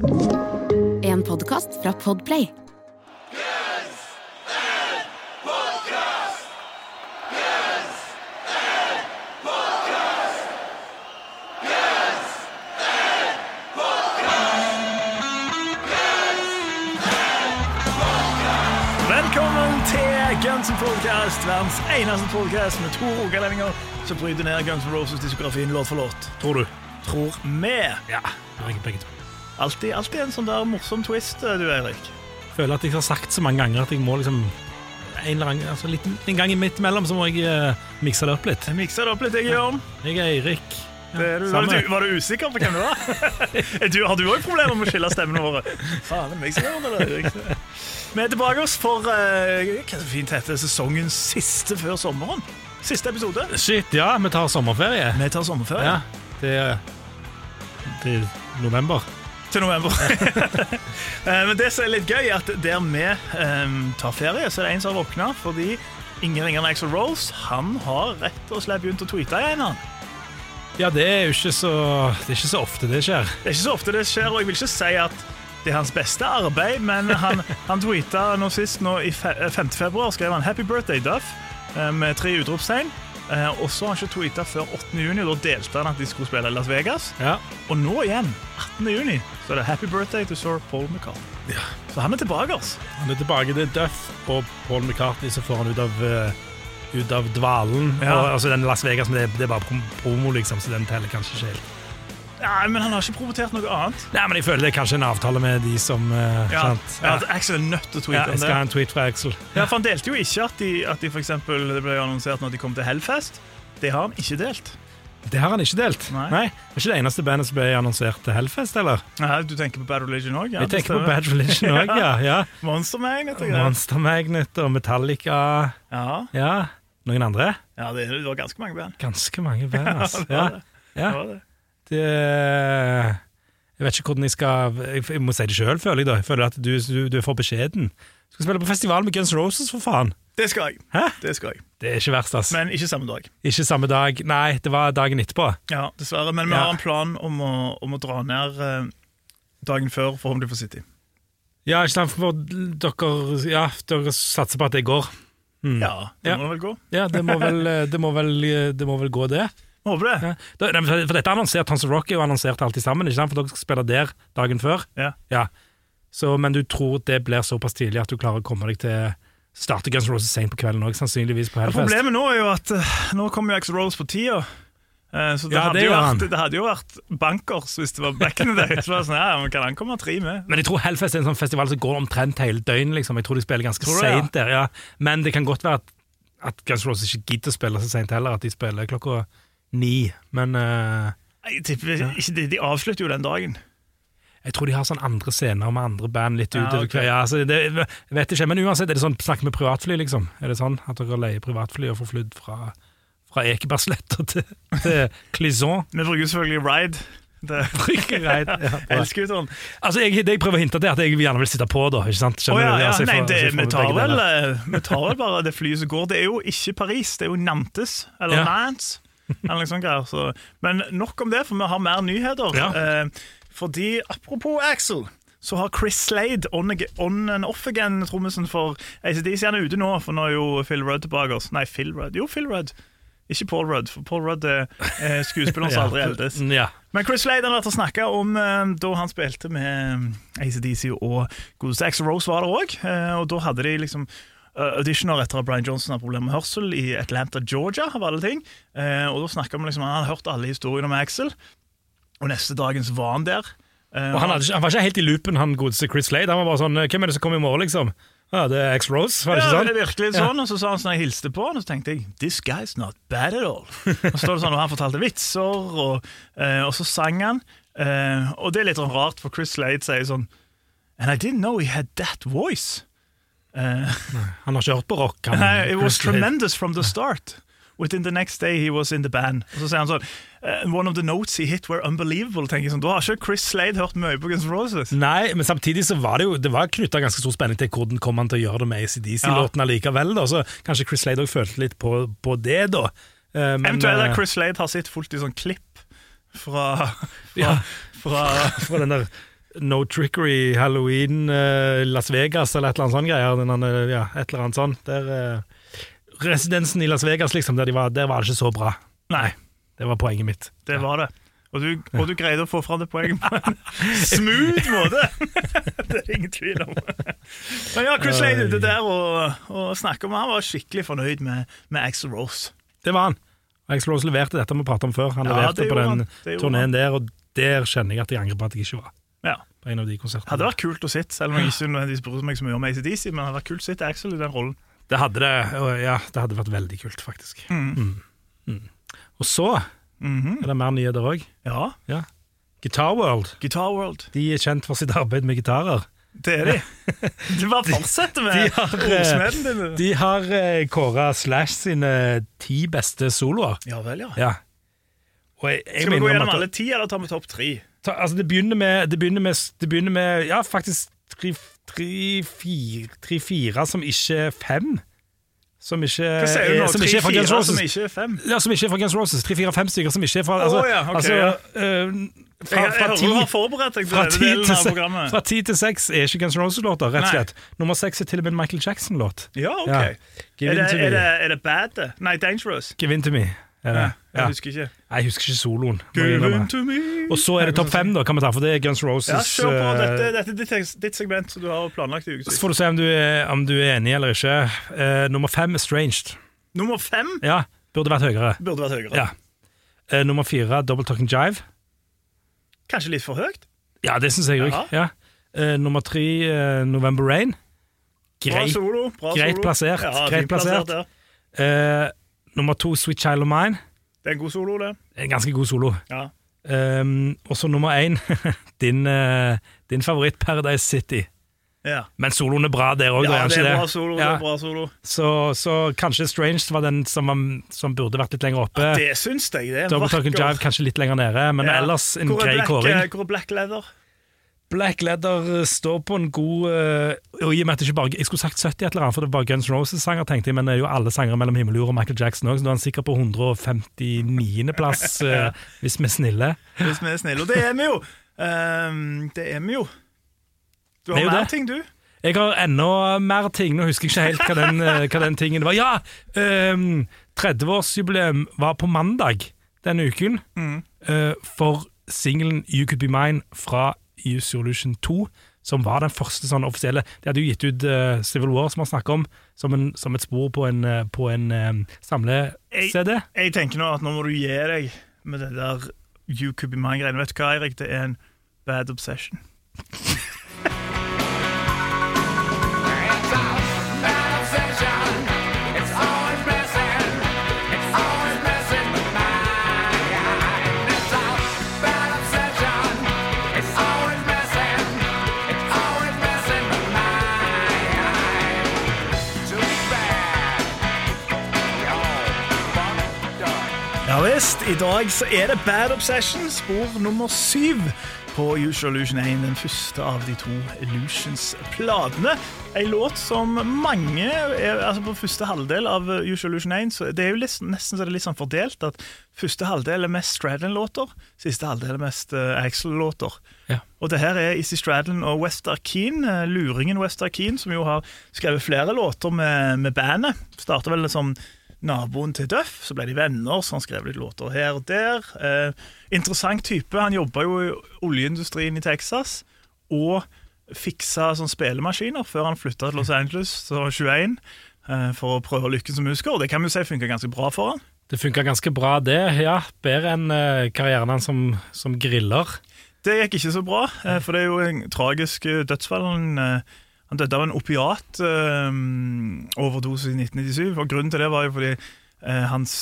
En podkast fra Podplay. Velkommen til Guns N' Podcast, verdens eneste podcast med to rogalendinger som bryter ned Guns N' Roses-diskografien låt for låt. Tror du? Tror vi. Ja. Begge, begge to. Alltid, alltid en sånn der morsom twist, du, Eirik. Føler at jeg har sagt så mange ganger at jeg må liksom en eller annen altså litt, En gang midt imellom så må jeg uh, mikse det opp litt. Jeg mikser det opp litt, jeg, Jørn. Jeg er Eirik. Det er du. Var, du, var du usikker på hvem du var? du, har du òg problemer med å skille stemmene våre? Faen, det er det, eller, Eirik? Vi er tilbake oss for uh, hva så fint heter det, sesongens siste før sommeren. Siste episode. Shit, ja, vi tar sommerferie. Vi tar sommerferie. Ja, det er til november. Til november. Eh, Men det som er litt gøy, er at der vi um, tar ferie, så er det en som har våkna fordi ingen ringer enn Axel Rose. Han har rett og slett begynt å tweete igjen. han. Ja, det er jo ikke så Det er ikke så ofte det skjer. Det er ikke så ofte det skjer, og jeg vil ikke si at det er hans beste arbeid, men han, han tweeta nå sist, nå i fe- eh, 5. februar, skrev han 'Happy birthday, Duff' eh, med tre utropstegn. Eh, Og så har han ikke tweeta før 8. juni, da delte han at de skulle spille i Las Vegas. Ja. Og nå igjen, 18. juni, så er det 'Happy birthday to Sir Paul McCartney'. Så han er tilbake. altså. Han er tilbake Det er Duff og Paul McCartney, så får han ut av uh, ut av dvalen. Ja. Og, altså den Las Vegas, men det, det er bare promo, liksom, så den teller kanskje ikke helt. Nei, men han har ikke promotert noe annet. Nei, men jeg føler det er kanskje en avtale med de som uh, Ja, sant? ja. at Axel er nødt til å tweete Ja, jeg skal ha en tweet fra Axel. Ja, for Han delte jo ikke at de, at de for eksempel, det ble annonsert når de kom til Hellfest. Det har han ikke delt. Det har han ikke delt. Nei. Nei. Det er ikke det eneste bandet som ble annonsert til Hellfest, eller? Nei, du tenker på Bad Religion òg? Ja, Jeg tenker på. Bad Religion òg, ja. ja. Monster Magnet og. Monster Magnet og Metallica. Ja, Ja. Noen andre? ja det, var ganske mange band. Ganske mange band, altså. det var det. ja. Det var det. Det Jeg vet ikke hvordan jeg skal Jeg, må si det sjøl, føler jeg. da Jeg føler at du, du, du er for beskjeden. Du skal spille på festival med Guns Roses, for faen! Det skal jeg. Hæ? Det skal jeg. Det er ikke verst, ass. Men ikke samme dag. Ikke samme dag. Nei, det var dagen etterpå. Ja, Dessverre. Men vi Ja. har en plan om å, om å dra ned eh, dagen før, forhåpentlig for City. Ja, ikke sant, for dere Ja, dere satser på at det går. Mm. Ja, det må vel gå. Ja, det må vel, det må vel, det må vel gå, det. Håper det. Ja. Da- nei, For dette er annonsert, Tons of Rock er jo annonsert alltid sammen, ikke sant? for dere skal spille der dagen før. Ja. Ja. Så, men du tror det blir såpass tidlig at du klarer å komme deg til Starte Guns N' Roses sent på kvelden òg, sannsynligvis på Ja, Hellfest. Problemet nå er jo at eh, nå kommer jo X Rose på tida. Eh, så det, Ja, hadde det vært, det hadde jo vært bankers hvis det var back in the day. Så sånn, ja, men Kan han komme tre med? Men jeg tror Hellfest er en sånn festival som går omtrent hele døgnet. Liksom. Jeg tror de spiller ganske seint ja? der. Ja. Men det kan godt være at, at Guns Roses ikke gidder å spille så seint heller, at de spiller klokka ni. Men uh, Jeg tipper ikke, de, de avslutter jo den dagen. Jeg tror de har sånn andre scener med andre band litt Ja, utover ok. kvelden. Ja, altså, det, jeg vet ikke, men uansett, er det sånn snakk med privatfly, liksom? Er det sånn at dere leier privatfly og får flydd fra, fra Ekebergsletta til, til Clisson? Vi bruker selvfølgelig Ride. Det Ride ja. Elskuteren. altså, jeg, det jeg prøver å hinte til, er at jeg gjerne vil sitte på, da. ikke sant? Å Skjønner ja, du? ja. Altså, Nei, det, vi, tar vel, eh, vi tar vel bare det flyet som går. Det er jo ikke Paris, det er jo Nantes. Eller Ja. Nantes. Eller noe sånt greier. Så. Men nok om det, for vi har mer nyheter. Ja. Eh, fordi apropos Axel. Så har Chris Slade, on, on and off again, trommisen for ACDC, han er ute nå, for nå er jo Phil Rudd tilbake. også. Nei, Phil Rudd. Jo, Phil Rudd. Ikke Paul Rudd, for Paul Rudd er eh, som aldri eldes. Ja. Men Chris Slade har vært og snakka om eh, da han spilte med ACDC og godeste Axel Rose var der òg. og da hadde de liksom eh, auditioner etter at Brian Johnson har problemer med hørsel i Atlanta, Georgia. av alle ting. Eh, og da snakket vi liksom, Han hadde hørt alle historiene om Axel, og neste dagen så var han der. Eh, Og han, hadde, han var ikke helt i loopen, han godeste Chris Slade. Han var bare sånn Hvem er det som kommer i morgen, liksom? Ja, det er X Rose, var det ikke sånn? ja, det er virkelig sånn, sånn, og så sa han sånn, jeg hilste på han, og så tenkte jeg This guy's not bad at all. Og så står det sånn, og han fortalte vitser, og, eh, og så sang han. Eh, og det er litt sånn rart, for Chris Slade sier sånn And I didn't know he had that voice. Eh, Han har ikke hørt på rock. Han, Nei, it was tremendous from the start. Within the next day he was in the band. Og så sier han sånn uh, One of the notes he hit were unbelievable. tenker jeg sånn, Da har ikke Chris Slade hørt mye på Guns N' Roses. Nei, men samtidig så var det jo Det var knytta ganske stor spenning til hvordan kom han til å gjøre det med ACDC-låten likevel da, Så kanskje Chris Slade også følte litt på, på det, da. Uh, men, Eventuelt at Chris Slade har sett fullt i sånn klipp fra, fra, Ja. fra fra den der No Trickery Halloween eh, Las Vegas eller et eller annet sånt greier. Andre, ja, et eller annet sånt. Der, eh, residensen i Las Vegas, liksom, der, de var, der var det ikke så bra. Nei, Det var poenget mitt. det var det. Og du, og du greide å få fram det poenget på en smooth måte! det er det ingen tvil om. Men ja, Chris Lane ute der og, og snakker om Han var skikkelig fornøyd med, med Axel Rose. Det var han. Axl Rose leverte dette vi pratet om før. Han Ja, leverte på den. Turneen der, og der kjenner jeg at jeg angrer på at jeg ikke var Ja. på en av de konsertene. Hadde vært kult å sitte, selv om jeg ikke nødvendigvis bryr meg så mye om ACDC, men det hadde vært kult å sitte Axel i den rollen. Det hadde det, ja, det hadde vært veldig kult, faktisk. Mm. Mm. Og så Mhm. er det mer nyheter òg. Ja. Ja. Guitar World Guitar World. de er kjent for sitt arbeid med gitarer. Det er de. Du bare fortsetter med De har, eh, ordsmeden din. De har eh, kåra Slash sine ti beste soloer. Ja vel, ja. Ja. Jeg, jeg Skal vi gå gjennom alle ti, eller tar vi topp tre? Ta, altså det begynner med Det begynner med, det begynner med Ja, faktisk tre, tre, fire, tre, fire som ikke er fem. Som ikke, Hva sier du nå? Som ikke er fra Tre-fire som ikke er fem? Ja, som ikke er fra Guns Roses. Tre, fire, fem stykker som ikke er fra altså, oh, ja, ok, altså, ja. eh, fra, Jeg, jeg ti, har forberedt deg fra, ti til, av fra ti til seks er ikke Guns Roses-låter, rett og slett. Nummer seks er til og med en Michael Jackson-låt. Ja, ok. Ja. Er, det, er, det, er det bad? Nei, Dangerous. Give in to me. Er det? Ja, jeg husker ikke. Nei, Jeg husker ikke soloen. Og så er det topp fem, da, kan vi ta, for det er Guns Roses. Ja, kjør på. eh, Dette, dette er ditt, ditt segment som du har planlagt i Så får du se om du er, om du er enig eller ikke. Eh, nummer fem, Stranged Nummer fem Ja, burde vært høyere. burde vært høyere. Ja. Eh, nummer fire, Double Talking Jive. Kanskje litt for høyt? Ja, det syns jeg òg. Ja. Nummer tre, November Rain. Bra solo. Bra greit solo. plassert, greit plassert. plassert. ja. Eh, nummer to, Sweet Child of Mine. Det er en god solo, det. En ganske god solo. Ja. Um, og så nummer én, din, uh, din favoritt, Paradise City. Ja. Men soloen er bra der òg, ja, det den er det. bra solo, solo. Det Ja. er bra solo. Så, så kanskje Strange var den som, som burde vært litt lenger oppe. Det syns jeg. Det Double Talking Jive kanskje litt lenger nede, men Ja. ellers en grei kåring. Hvor er Black Leather? Black Leather står på en god eh, Og i og med at det ikke bare Jeg skulle sagt 70 et eller annet, for det var Guns Roses-sanger, tenkte jeg, men det er jo alle sangere mellom himmel og jord og Michael Jackson òg, så da er han sikkert på 159.-plass, uh, hvis vi er snille. Hvis vi er snille. Og det er vi jo. Um, det er vi jo. Du har jo mer det. ting, du. Jeg har enda mer ting, nå husker jeg ikke helt hva den, eh, hva den tingen var. Ja! Um, 30-årsjubileum var på mandag denne uken Mm. uh, for singelen You Could Be Mine fra Use Solution 2, som var den første sånn offisielle De hadde jo gitt ut uh, Civil War, som har snakket om, som, en, som et spor på en, eh, på en um, samle-CD. Jeg tenker nå at nå må du gi deg med det der You Could Be Mine-greiene. Vet du hva, Eirik? Det er en bad obsession. Up. I dag så er det Bad Obsession, spor nummer syv på Usual Illusion 1, den første av de to Illusions-platene. En låt som mange er, altså På første halvdel av Usual Illusion 1 så det er jo litt, nesten så det er litt sånn fordelt at første halvdel er mest Stradlin-låter, siste halvdel er mest uh, Axel-låter. Ja. Og det her er Issy Stradlin og West Keen, eh, luringen West Arkeen, som jo har skrevet flere låter med, med bandet. Starter vel som naboen til Duff, så ble de venner, så han skrev litt låter her og der. Eh, interessant type. Han jobba jo i oljeindustrien i Texas og fiksa sånn spillemaskiner før han flytta til Los Angeles så 21 eh, for å prøve lykken som musiker. og Det kan vi jo si funka ganske bra for han. Det funka ganske bra, det. Ja, Bedre enn eh, karrieren hans som, som griller. Det gikk ikke så bra, eh, for det er jo en tragisk eh, dødsfall. Han, eh, han døde av en opiat-overdose i 1997. og Grunnen til det var jo fordi eh, hans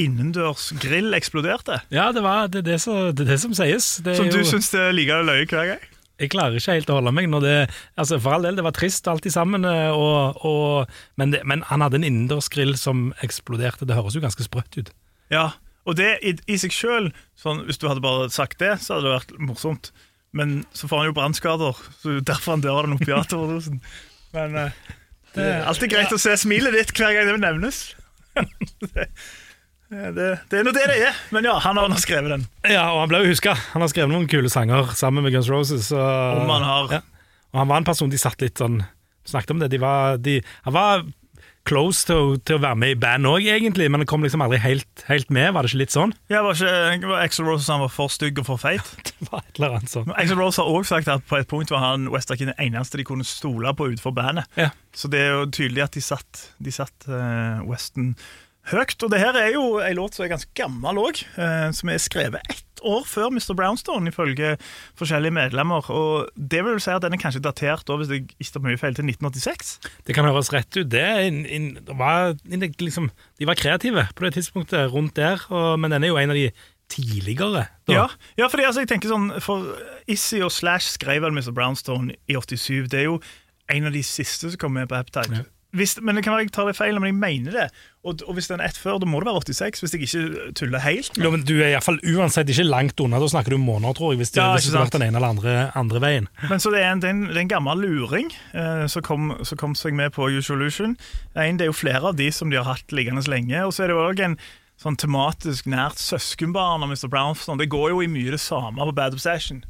innendørs grill eksploderte. Ja, det, var, det, det, så, det er det som sies. Det Som du jo- syns er like løye hver gang? Jeg klarer ikke helt å holde meg når det altså For all del, det var trist alt sammen, eh, og, og, men, det, men han hadde en innendørsgrill som eksploderte. Det høres jo ganske sprøtt ut. Ja, og det i, i seg sjøl, sånn, hvis du hadde bare sagt det, så hadde det vært morsomt. Men så får han jo brannskader, så derfor han dør av den opiatoverdosen. Men eh, det er alltid greit å se smilet ditt hver gang det nevnes. det, Det, det er nå det det er, men ja, han har nå skrevet den. Ja, og han ble jo huska. Han har skrevet noen kule sanger sammen med Guns Roses. Så, Om han har. ja. Og han var en person de satt litt sånn Snakket om det. De var, de, han var close til å, til å være med i band òg, egentlig, men det kom liksom aldri helt, helt med. Var det ikke litt sånn? Ja, var ikke var Axel Rose han var for stygg og for feit? Det var et eller annet sånn. Axel Rose har også sagt at på et punkt var han Western den eneste de kunne stole på utenfor bandet. Ja. Så det er jo tydelig at de satt, de satt uh, Weston høyt. Og det her er jo en låt som er ganske gammel òg, som er skrevet ett år før Mr. Brownstone, ifølge forskjellige medlemmer. Og det vil si at den er kanskje datert da, hvis jeg ikke tar mye feil, til 1986. Det kan høres rett ut. Det, er in, det var, liksom, de var kreative på det tidspunktet rundt der, og, men den er jo en av de tidligere. Da. Ja, ja fordi altså, jeg tenker sånn For Issy og Slash skrev vel Mr. Brownstone i 87. Det er jo en av de siste som kom med på Heptide. Ja. Hvis, men det kan være jeg tar det feil, men jeg mener det. Og, og hvis den er ett før, da må det være 86, hvis jeg ikke tuller helt. Jo, men Du er iallfall uansett ikke langt unna. Da snakker du måneder, tror jeg, hvis det, Ja, hvis det vært den ene eller andre, andre veien. Men så det er en, det er en, det er en gammel luring eh, som, kom, som kom seg med på Usolution. En, det er jo flere av de som de har hatt liggende lenge. Og så er det òg en sånn tematisk nært søskenbarn av Mr. Brownstone. Det går jo i mye det samme på Bad Obsession.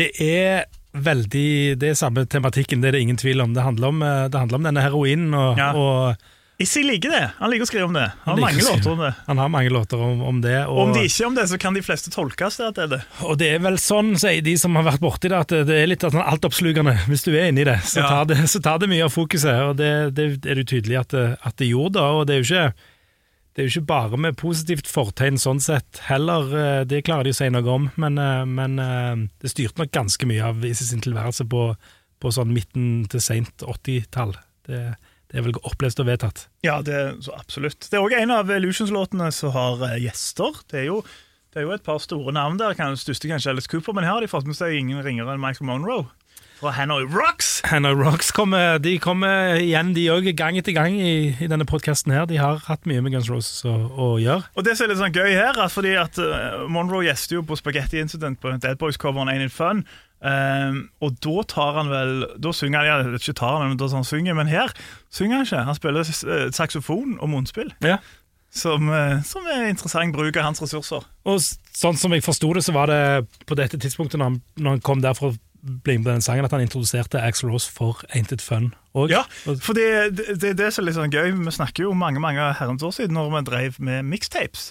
Det er veldig Det er samme tematikken, det er det ingen tvil om. Det handler om, eh, det handler om denne heroinen og, Ja. og Issy liker det. Han liker å skrive om det. Han har mange låter om det. Han har mange låter om, om det. Og, om de ikke om det, så kan de fleste tolkes det at det er det. og det er vel sånn, sier de som har vært borti det, at det er litt sånn altoppslukende. Hvis du er inni det, så Ja. tar det, så tar det mye av fokuset. Og det, det er det tydelig at at det gjorde, da. Og det er jo ikke det er jo ikke bare med positivt fortegn sånn sett heller, eh, det klarer de å si noe om, men, eh, men eh, det styrte nok ganske mye av Isis sin tilværelse på, på sånn midten til seint 80-tall. Det, det er vel opplest og vedtatt. Ja, det, absolutt. Det er òg en av Illusions-låtene som har gjester. Det er, jo, det er jo et par store navn der. Kan, største kanskje Alice Cooper, men her har de fått med seg ingen ringere enn Michael Monroe. Fra Hanoi Rocks! Hanoi Rocks kommer, de kommer igjen, de òg, gang etter gang i, i denne podkasten her. De har hatt mye med Guns Roses å, å gjøre. Og det som er litt sånn gøy her, er fordi at eh, Monroe gjester jo på Spaghetti Incident på Dead Boys-coveren Ain't It Fun. Um, og da tar han vel Da synger han, ja, ikke tar han, men da han synger, men her synger han ikke. Han spiller eh, saksofon og munnspill, Ja. som, eh, som er interessant bruk av hans ressurser. Og sånn som jeg forsto det, så var det på dette tidspunktet, når han, når han kom der for å bli med på den sangen, at han introduserte Axl Rose for Ain't It Fun Og, Ja, for det, det, det er det som er litt sånn gøy. Vi snakker jo mange mange herrens år siden når vi drev med mixtapes.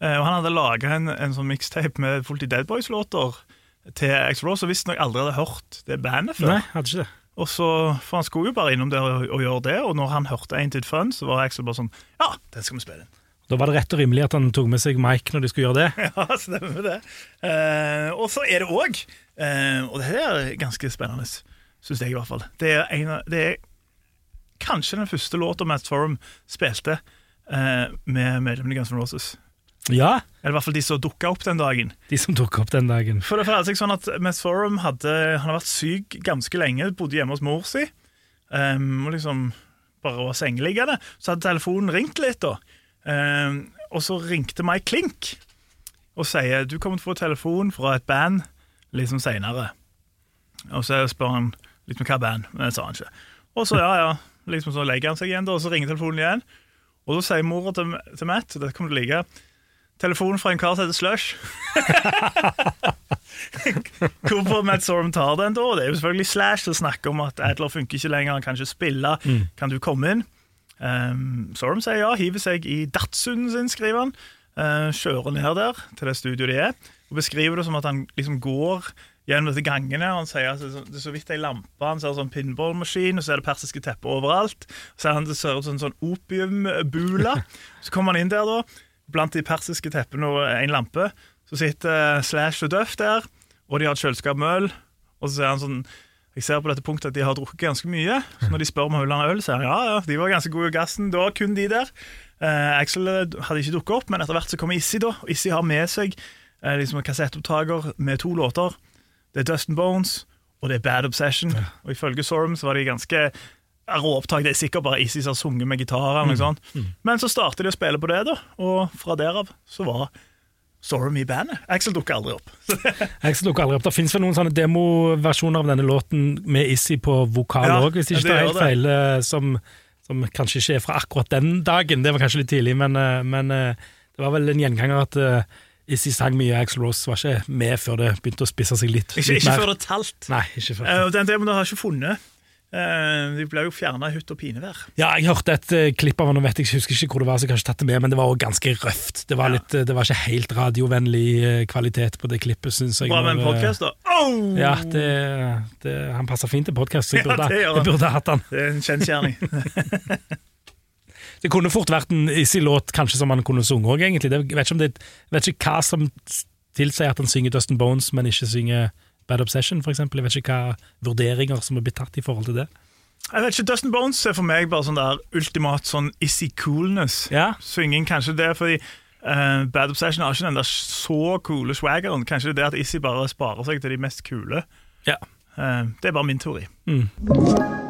Eh, og han hadde laga en, en sånn mixtape med Fullt i Dead Boys-låter til Axel Rose, og visstnok aldri hadde hørt det bandet før. Nei, hadde ikke det. Og så, For han skulle jo bare innom der og, og gjøre det, og når han hørte Ain't It Fun, så var Axel bare sånn Ja, den skal vi spille inn. Da var det rett og rimelig at han tok med seg Mike når de skulle gjøre det. Ja, stemmer det. Eh, og så er det òg, eh, og det her er ganske spennende, syns jeg i hvert fall Det er, en, av- det er kanskje den første låta Matt Forum spilte eh, med medlemmene i Guns N' Roses. Ja, Eller i hvert fall de som dukka opp den dagen. de som opp den dagen. For det forholder seg sånn at Matt Forum hadde, han har vært syk ganske lenge, bodde hjemme hos mor si. Um, og liksom bare var sengeliggende. Så hadde telefonen ringt litt, da. Um, og så ringte Mike Klink og sier du kommer til å få telefon fra et band liksom seinere. Og så spør han liksom hva band, men det sa han ikke. Og så ja, ja, liksom så legger han seg igjen, da, og så ringer telefonen igjen. Og så sier mora til, til Matt, og dette kommer du til å like, telefonen fra en kar som heter Slush. Hvorfor Matt Sorum tar den da? Det er jo selvfølgelig Slash som snakker om at Adler funker ikke lenger, han kan ikke spille. Kan du komme inn? Um, Sorum sier ja, hiver seg i Datsunen sin, skriver han. Uh, kjører ned der, til det studioet de er, og beskriver det som at han liksom går gjennom disse gangene. og Han sier at det er så, vidt ei lampe, han ser sånn pinballmaskin, og så er det persiske tepper overalt. Så er han det ser ut som en sånn opiumbula. Så kommer han inn der, da, blant de persiske teppene og en lampe. Så sitter Slash og Duff der, og de har et kjøleskap med øl. Og så ser han sånn Jeg ser på dette punktet at de har drukket ganske mye. Så når de spør om vil han ha øl, sier han ja, ja, de var ganske gode i gassen. Var kun de der. Eh, Axel hadde ikke dukket opp, men etter hvert så kommer Issi, da. Og Issi har med seg eh, liksom en kassettopptaker med to låter. Det er Dustin Bones, og det er Bad Obsession. Og ifølge Sorum så var de ganske råopptak. Det er sikkert bare Issy har sunget med gitar. eller noe sånt. Men så startet de å spille på det, da, og fra derav så var Sorum i bandet. Axel dukker aldri opp. Axel dukker aldri opp. Det fins vel noen sånne demoversjoner av denne låten med Issy på vokal Ja, hvis ikke det det er helt feil. eh, Som, som kanskje ikke er fra akkurat den dagen, det var kanskje litt tidlig, men, eh, men eh, Det var vel en gjenganger at uh, Issy sang mye, Axel Rose var ikke med før det begynte å spisse seg litt, Ikke, litt ikke mer. før det talt. Nei, ikke før. Eh, og den demoen har ikke funnet. Uh, de ble jo fjerna i hutt og pinevær. Ja, jeg hørte et uh, klipp av henne, vet jeg jeg husker ikke hvor det var, så jeg har ikke tatt det med, men det var også ganske røft. Det var, Ja. litt, det var ikke helt radiovennlig kvalitet på det klippet, syns jeg. Bra med en podkast, da. Oh! Ja, det, det, han passer fint til podkast, så jeg Ja, burde, det gjør han. jeg burde hatt han. Det er en kjensgjerning. Det kunne fort vært en Issy-låt kanskje som han kunne sunget òg, egentlig. Det, vet ikke, det, vet ikke hva som tilsier at han synger Dustin Bones, men ikke synger Bad Obsession, eksempel. Jeg vet ikke hva vurderinger som er blitt tatt i forhold til det. Jeg vet ikke, Dustin Bones er for meg bare sånn der ultimat sånn issy coolness. Ja, Synging kanskje det, fordi Uh, Bad Obsession har ikke den der så coole swaggeren. Kanskje det er at Issy bare sparer seg til de mest kule. Ja. Uh, det er bare min teori. Mm.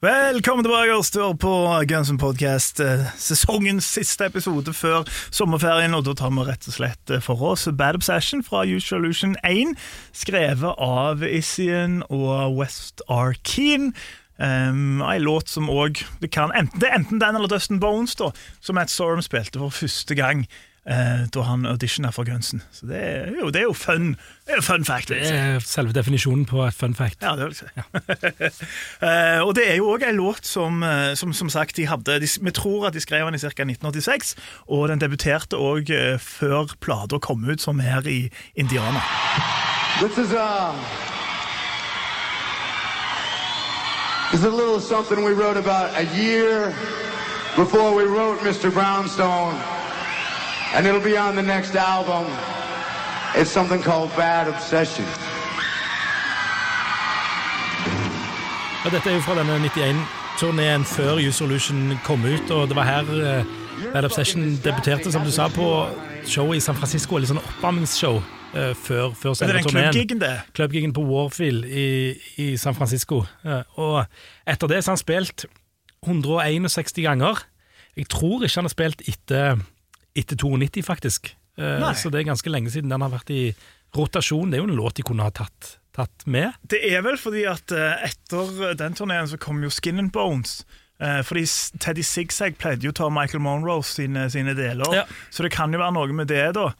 Velkommen tilbake oss til på Guns Podcast, eh, sesongens siste episode før sommerferien. Og da tar vi rett og slett eh, for oss Bad Obsession fra Usual Illusion 1, skrevet av Issian og West Arkeen. Um, en låt som òg kan- enten- det er enten den eller Dustin Bones, da, som Matt Sorum spilte for første gang eh, da han auditiona for Gunsen. Så det er jo, det er jo fun. Det er jo fun fact. det er selve definisjonen på et fun fact. Ja, det vil jeg si. Eh, og det er jo òg en låt som, eh, som som sagt de hadde de, Vi tror at de skrev den i ca. 1986, og den debuterte òg før plata kom ut, som her i Indiana. This is uh This is a little something we wrote about a year before we wrote Mr. Brownstone. And it'll be on the next album. It's something called Bad Obsession. Ja, dette er jo fra denne 91-turneen før Use Solution kom ut, og det var her eh, Bad Obsession debuterte, som du sa, på showet i San Francisco, Litt sånn oppvarmingsshow eh, før, før det selve turneen. klubbgigen? Klubbgigen på Warfield i, i San Francisco. Eh, Og etter det så har han spilt 161 ganger. Jeg tror ikke han har spilt etter, etter 92, faktisk. Eh, Nei. Så det er ganske lenge siden den har vært i rotasjon. Det er jo en låt de kunne ha tatt, tatt med. Det er vel fordi at eh, etter den turneen så kom jo Skin and Bones. Eh, fordi Teddy Zigzag pleide jo å ta Michael Monroe sine, sine deler, Ja. så det kan jo være noe med det, da.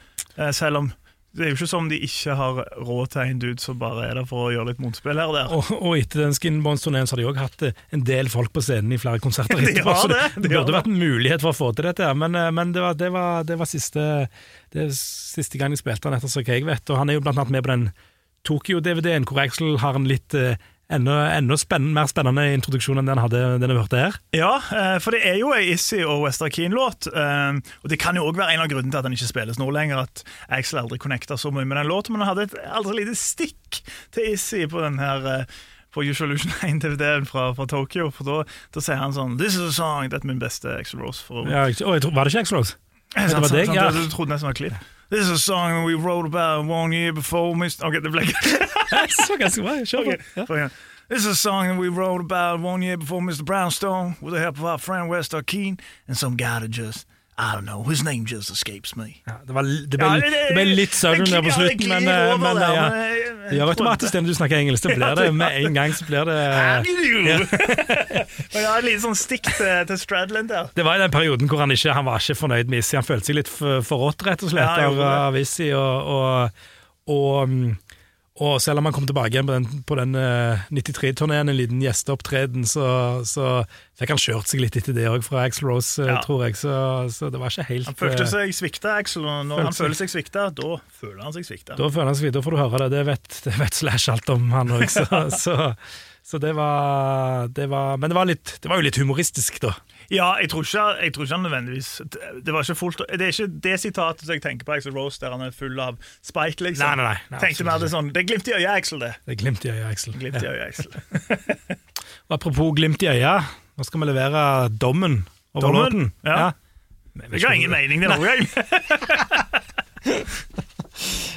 Selv om det er jo ikke som de ikke har råd til en dude som bare er der for å gjøre litt motspill her og der. Og, og etter den Skinbones-turneen så har de òg hatt eh, en del folk på scenen i flere konserter. De etterpå, har så det, de det har burde vært en mulighet for å få til dette, men, eh, men det, var, det, var, det var siste Det siste gang jeg spilte han, etter så jeg vet. Og han er jo blant annet med på den Tokyo-DVD-en, hvor Axel har en litt eh, enda, enda spennende, mer spennende introduksjon enn den hadde den vi hørte her. Ja, eh, for det er jo ei Issy og Wester Keen-låt. eh, Og det kan jo òg være en av grunnene til at den ikke spilles nå lenger. At Axel aldri connecta så mye med den låten, men han hadde et aldri lite stikk til Issy på den her eh, på Usual 1-DVD-en fra, fra Tokyo. For da, da sier han sånn This is a song. det er min beste Axel Rose. For, Ja, og jeg var det ikke Axel Rose? Det var deg, ja. Du trodde nesten det var klipp. This is a song we wrote about one year before Mr. Ok, det ble Så ganske bra, kjør på. This is a song that we wrote about one year before Mr. Brownstone with the help of our friend Wester Keen and some guy that just, I don't know, his name just escapes me. Ja, det, var, det, ble, Ja, det ble litt søvn der på slutten, men, eh, men ja. Gjør automatisk det når du snakker engelsk. Det blir det med en gang. så blir det... Men jeg har et lite sånn stikk til, til Stradland der. Det var i den perioden hvor han ikke han var ikke fornøyd med Issi. Han følte seg litt for- forrådt, rett og slett, Ja, av, av Issy. Og, og, og, mm, og selv om han kom tilbake igjen på den, på den eh, 93-turneen, en liten gjesteopptreden, så, så fikk han kjørt seg litt etter det òg fra Axl Rose, eh, Ja. tror jeg. Så, så det var ikke helt Han følte eh, seg svikta, Axel, og når han føler seg svikta, da føler han seg svikta. Da føler han seg da får du høre det. Det vet, det vet Slash alt om, han òg. Så, så, så det, var, det var Men det var, litt, det var jo litt humoristisk, da. Ja, jeg tror ikke, jeg tror ikke han nødvendigvis Det var ikke fullt Det er ikke det sitatet som jeg tenker på Axel Rose, der han er full av spike, liksom. Nei, nei, nei, Tenkte mer det sånn Det er glimt i øyet, Axel, det. Det er glimt i øyet, Axel. Glimt i øyet, Axel. Og Apropos glimt i øyet, nå skal vi levere dommen over Dommen? låten. Ja. Men Jeg har ingen mening det noen gang.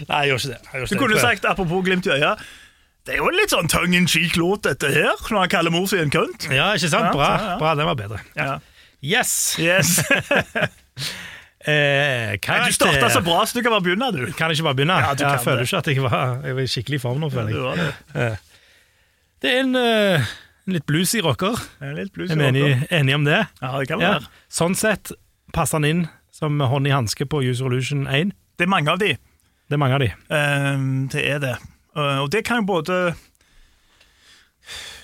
Nei, jeg gjør ikke det. Jeg gjør Du ikke kunne det. sagt, apropos glimt i øyet Det er jo en litt sånn tongue in cheek-låt, dette her, når han kaller mor si en kønt. Ja, ikke sant? Bra. ja, ja. Bra, Den var bedre. Ja. Yes! Yes. Eh, Nei, du starta så bra, så du kan bare begynne, du. Kan ikke bare begynne? Ja, jeg føler det. ikke at jeg var, jeg var i skikkelig form nå. føler jeg. det. Det er en, uh, litt bluesy rocker. En er Litt blues Er vi enige enig om det? Ja, det kan være. Sånn sett passer han inn som hånd i hanske på Use Illusion 1? Det er mange av de. Det er mange av de. Um, det er det. Eh, og det kan jo både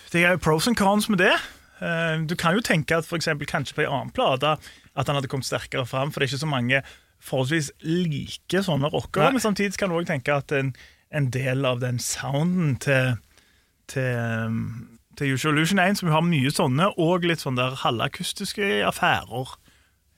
Det er jo pros and cons med det. Ehm, du kan jo tenke at for eksempel, kanskje på en annen plate at han hadde kommet sterkere fram, for det er ikke så mange forholdsvis like sånne rockere. Men samtidig kan du også tenke at en, en del av den sounden til, til, ehm, til Usual Illusion 1, som har mye sånne, og litt sånne der halvakustiske affærer,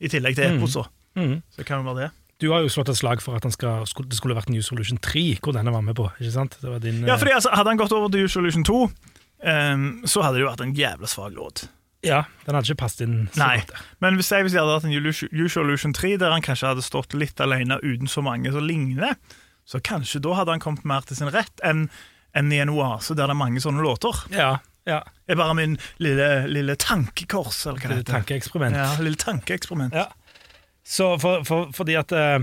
i tillegg til eposer. Mm. Så det kan jo være det. Du har jo slått et slag for at han skal, det skulle vært New Solution 3, hvor denne var med på. ikke sant? Det var din, Ja, eh, fordi altså, Hadde han gått over til New Solution 2, um, så hadde det jo vært en jævla svak låt. ja, den hadde ikke passet inn så Nei, men hvis jeg, hvis jeg hadde hatt en New Solution 3 der han kanskje hadde stått litt alene uten så mange som ligner, så kanskje da hadde han kommet mer til sin rett enn enn i en oase der det er mange sånne låter. Ja, ja. Det er bare min lille, lille tankekors, eller hva det Det Lille tankeeksperiment. Ja, lille tankeeksperiment. Ja. Så for, for, fordi at eh,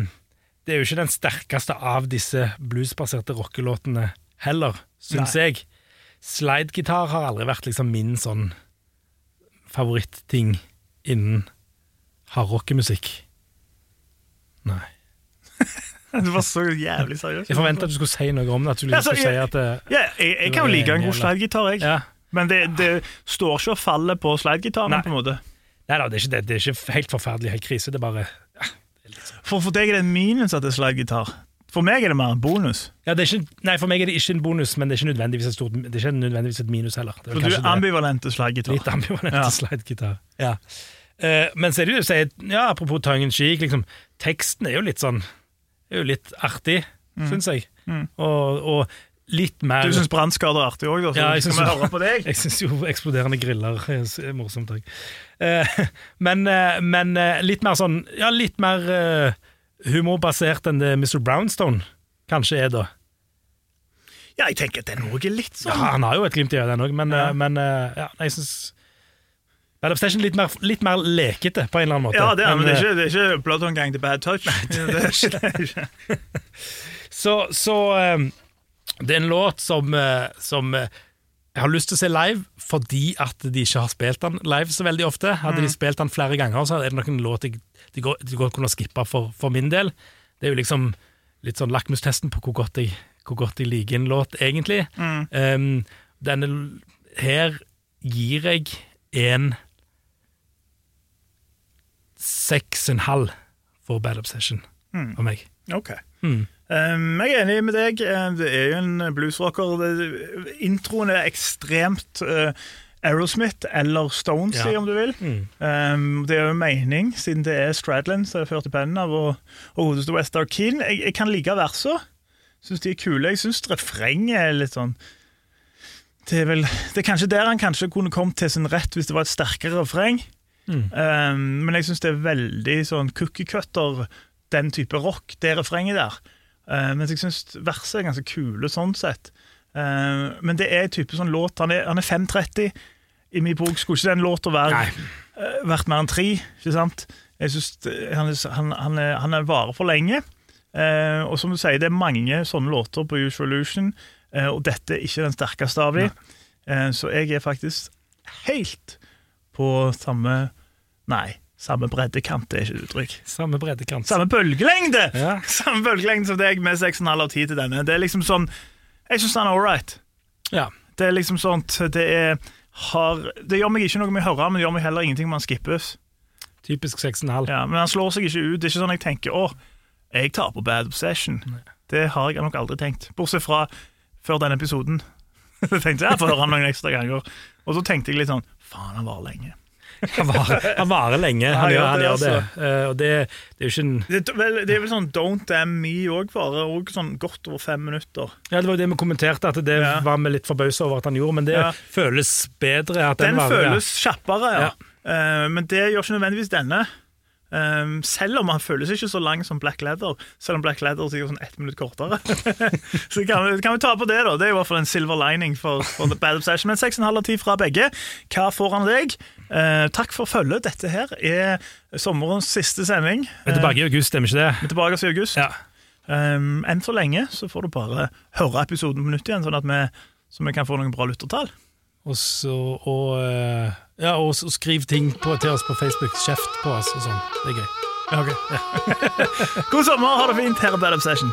det er jo ikke den sterkeste av disse bluesbaserte rockelåtene heller, syns jeg. Slidegitar har aldri vært liksom min sånn favoritting innen hardrockemusikk. Nei. Du var så jævlig seriøs. Jeg forventa at du skulle si noe om det. At du liksom så skulle si jeg- at det, Ja, jeg, jeg kan jo like en god slidegitar, jeg. ja. Men det, det står ikke og faller på slidegitaren. På en måte. Nei da, det er ikke, det, det er ikke helt forferdelig, helt krise. Det er bare For, for deg er det en minus at det er slidegitar. For meg er det mer en bonus. ja, det er ikke, Nei, For meg er det ikke en bonus, men det er ikke nødvendigvis et, stort, det er ikke nødvendigvis et minus heller. Det er For du er ambivalent til slidegitar. Litt ambivalent Ja. slaggitar. Ja. Uh, men så er det jo, så er, ja, apropos tongue in cheek, liksom, teksten er jo litt sånn er jo litt artig, syns jeg. Og, og litt mer. Du syns brannskader er artig òg, da? Så Ja, skal vi jo- høre på deg? Jeg syns jo eksploderende griller er morsomt òg. Eh, men eh, men eh, litt mer sånn Ja, litt mer eh, humorbasert enn det Mr. Brownstone kanskje er, da. Ja, jeg tenker at den òg er litt sånn. Ja, Han har jo et glimt i øyet, den òg, men, Ja. men ja, jeg syns Bad of Station litt mer, litt mer lekete, på en eller annen måte. Ja, det er, men det er ikke, det er ikke Bloodhound Gang til Bad Touch. Nei, det er ikke, det er ikke. Så, så eh, det er en låt som, eh, som eh, jeg har lyst til å se live fordi at de ikke har spilt den live så veldig ofte. Hadde de spilt den flere ganger, så er det nok en låt de, går, de går kunne skippa for, for min del. Det er jo liksom litt sånn lakmustesten på hvor godt jeg, hvor godt jeg liker en låt, egentlig. Um, denne her gir jeg en seks og en halv for Bad Obsession for meg. Ok. Mm. Um, jeg er enig med deg. Um, Det er jo en bluesrocker. Introen er ekstremt uh, Aerosmith eller Stones, Ja. om du vil. Um, det er jo mening, siden det er Stradland som er ført i pennen av, og, og godeste West Arkeen. Jeg, jeg kan like versene. Syns de er kule. Jeg syns refrenget er litt sånn det er, vel, det er kanskje der han kanskje kunne kommet til sin rett hvis det var et sterkere refreng. Um, men jeg syns det er veldig sånn cookie cutter, den type rock, det refrenget der. Uh, mens jeg syns verset er ganske kule sånn sett. Uh, men det er en type sånn låt Han er, han er 5.30. I min bok skulle ikke den låta være uh, vært mer enn tre. Ikke sant? Jeg synes han, han, han, er, han er varer for lenge. Uh, og som du sier, det er mange sånne låter på Usual Illusion, og dette er ikke den sterkeste av dem. Så jeg er faktisk helt på samme Nei, samme breddekant, det er ikke et uttrykk. Samme breddekant. Samme bølgelengde! Ja. Samme bølgelengde som deg med 6,5 av 10 til denne. Det er liksom sånn Jeg syns han er all right. Ja. Det er liksom sånt Det er har, Det gjør meg ikke noe med å høre, men det gjør meg heller ingenting om han skippes. Typisk 6,5. Ja, men han slår seg ikke ut. Det er ikke sånn jeg tenker Å, jeg tar på Bad Obsession. Det har jeg nok aldri tenkt. Bortsett fra før denne episoden. Jeg tenkte jeg får høre han noen ekstra ganger. Og så tenkte jeg litt sånn Faen, han varer lenge. Han, varer, han varer lenge, han, gjør, han det gjør det. altså. Eh, og det, det er jo ikke en Det, det er vel sånn Don't Damn Me òg varer òg sånn godt over fem minutter. Ja, Det var jo det vi kommenterte, at det Ja. var vi litt forbausa over at han gjorde, men det Ja. føles bedre at den, Den føles kjappere, ja. Ja. Eh, men det gjør ikke nødvendigvis denne. Um, selv om han føles ikke så lang som Black Leather, selv om Black Leather er sikkert sånn ett minutt kortere. så kan vi, kan vi ta på det, da. Det er i hvert fall en silver lining for, for The Bad Obsession. Men 6,5 av 10 fra begge. Hva får han deg? Uh, takk for følget. Dette her er sommerens siste sending. Vi er tilbake i august, stemmer ikke det? Vi er tilbake i august. Ja. Um, enn så lenge så får du bare høre episoden på nytt igjen, sånn at vi, så vi kan få noen bra lyttertall. Og så og, eh, ja, og skriv ting på, til oss på Facebook. Kjeft på oss og sånn. Det er gøy. Ja, okay. ja. God sommer, ha det fint. Her er Bad Obsession.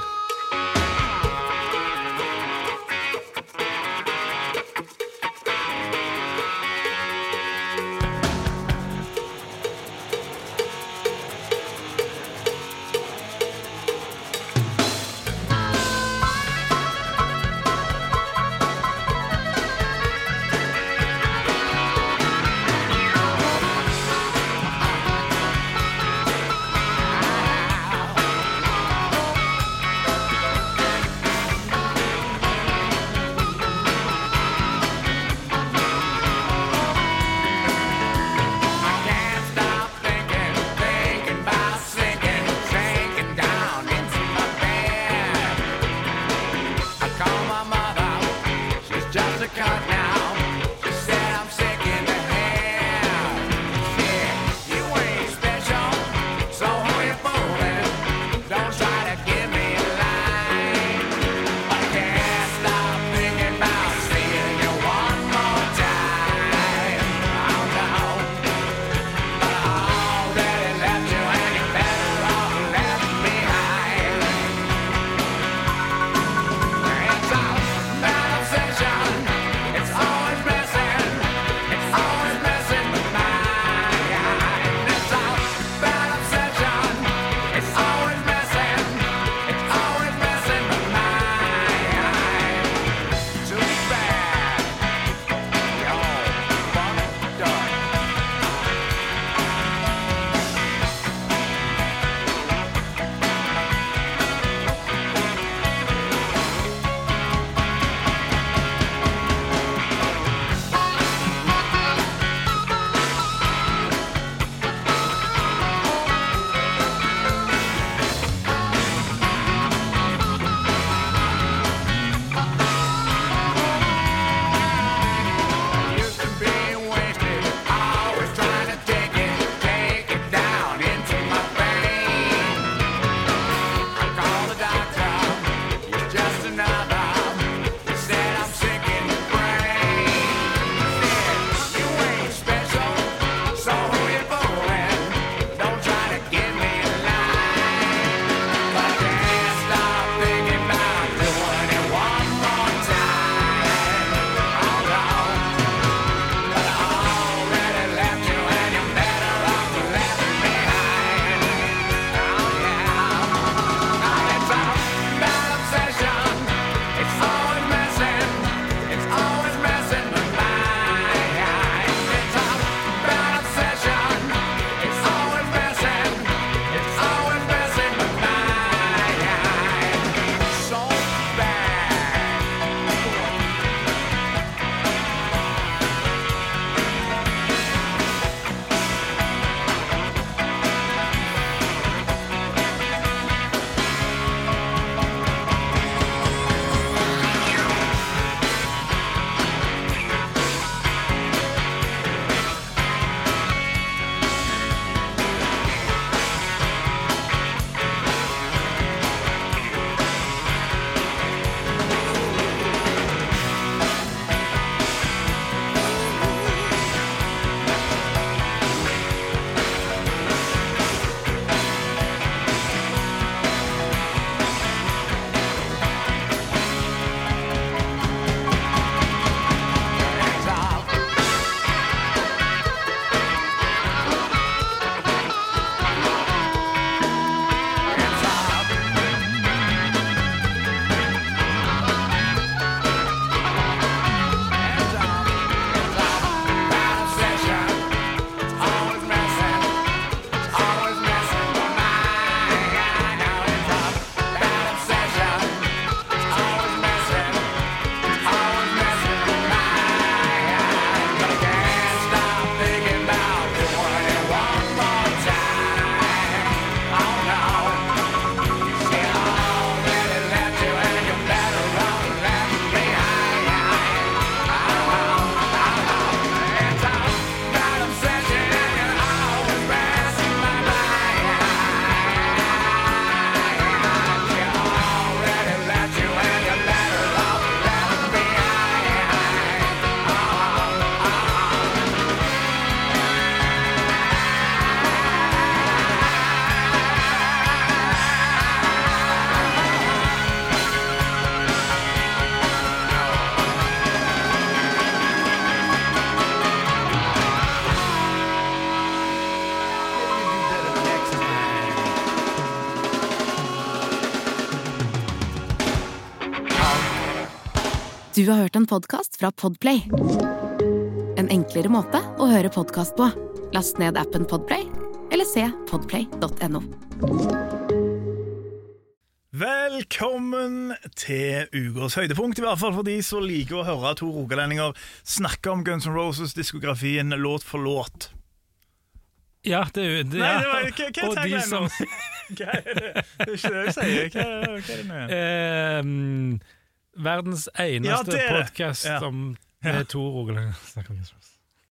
Du har hørt en podkast fra Podplay. En enklere måte å høre podkast på. Last ned appen Podplay, eller se podplay.no. Velkommen til ukas høydepunkt, i hvert fall for de som liker å høre to rogalendinger snakke om Guns N' Roses-diskografien låt for låt. Ja, det er jo det, Nei, det var, hva, hva Og de som? Hva er det? Det er ikke det jeg sier. Hva, hva er det nå? Verdens eneste Ja, podkast Ja. om er to rogalendinger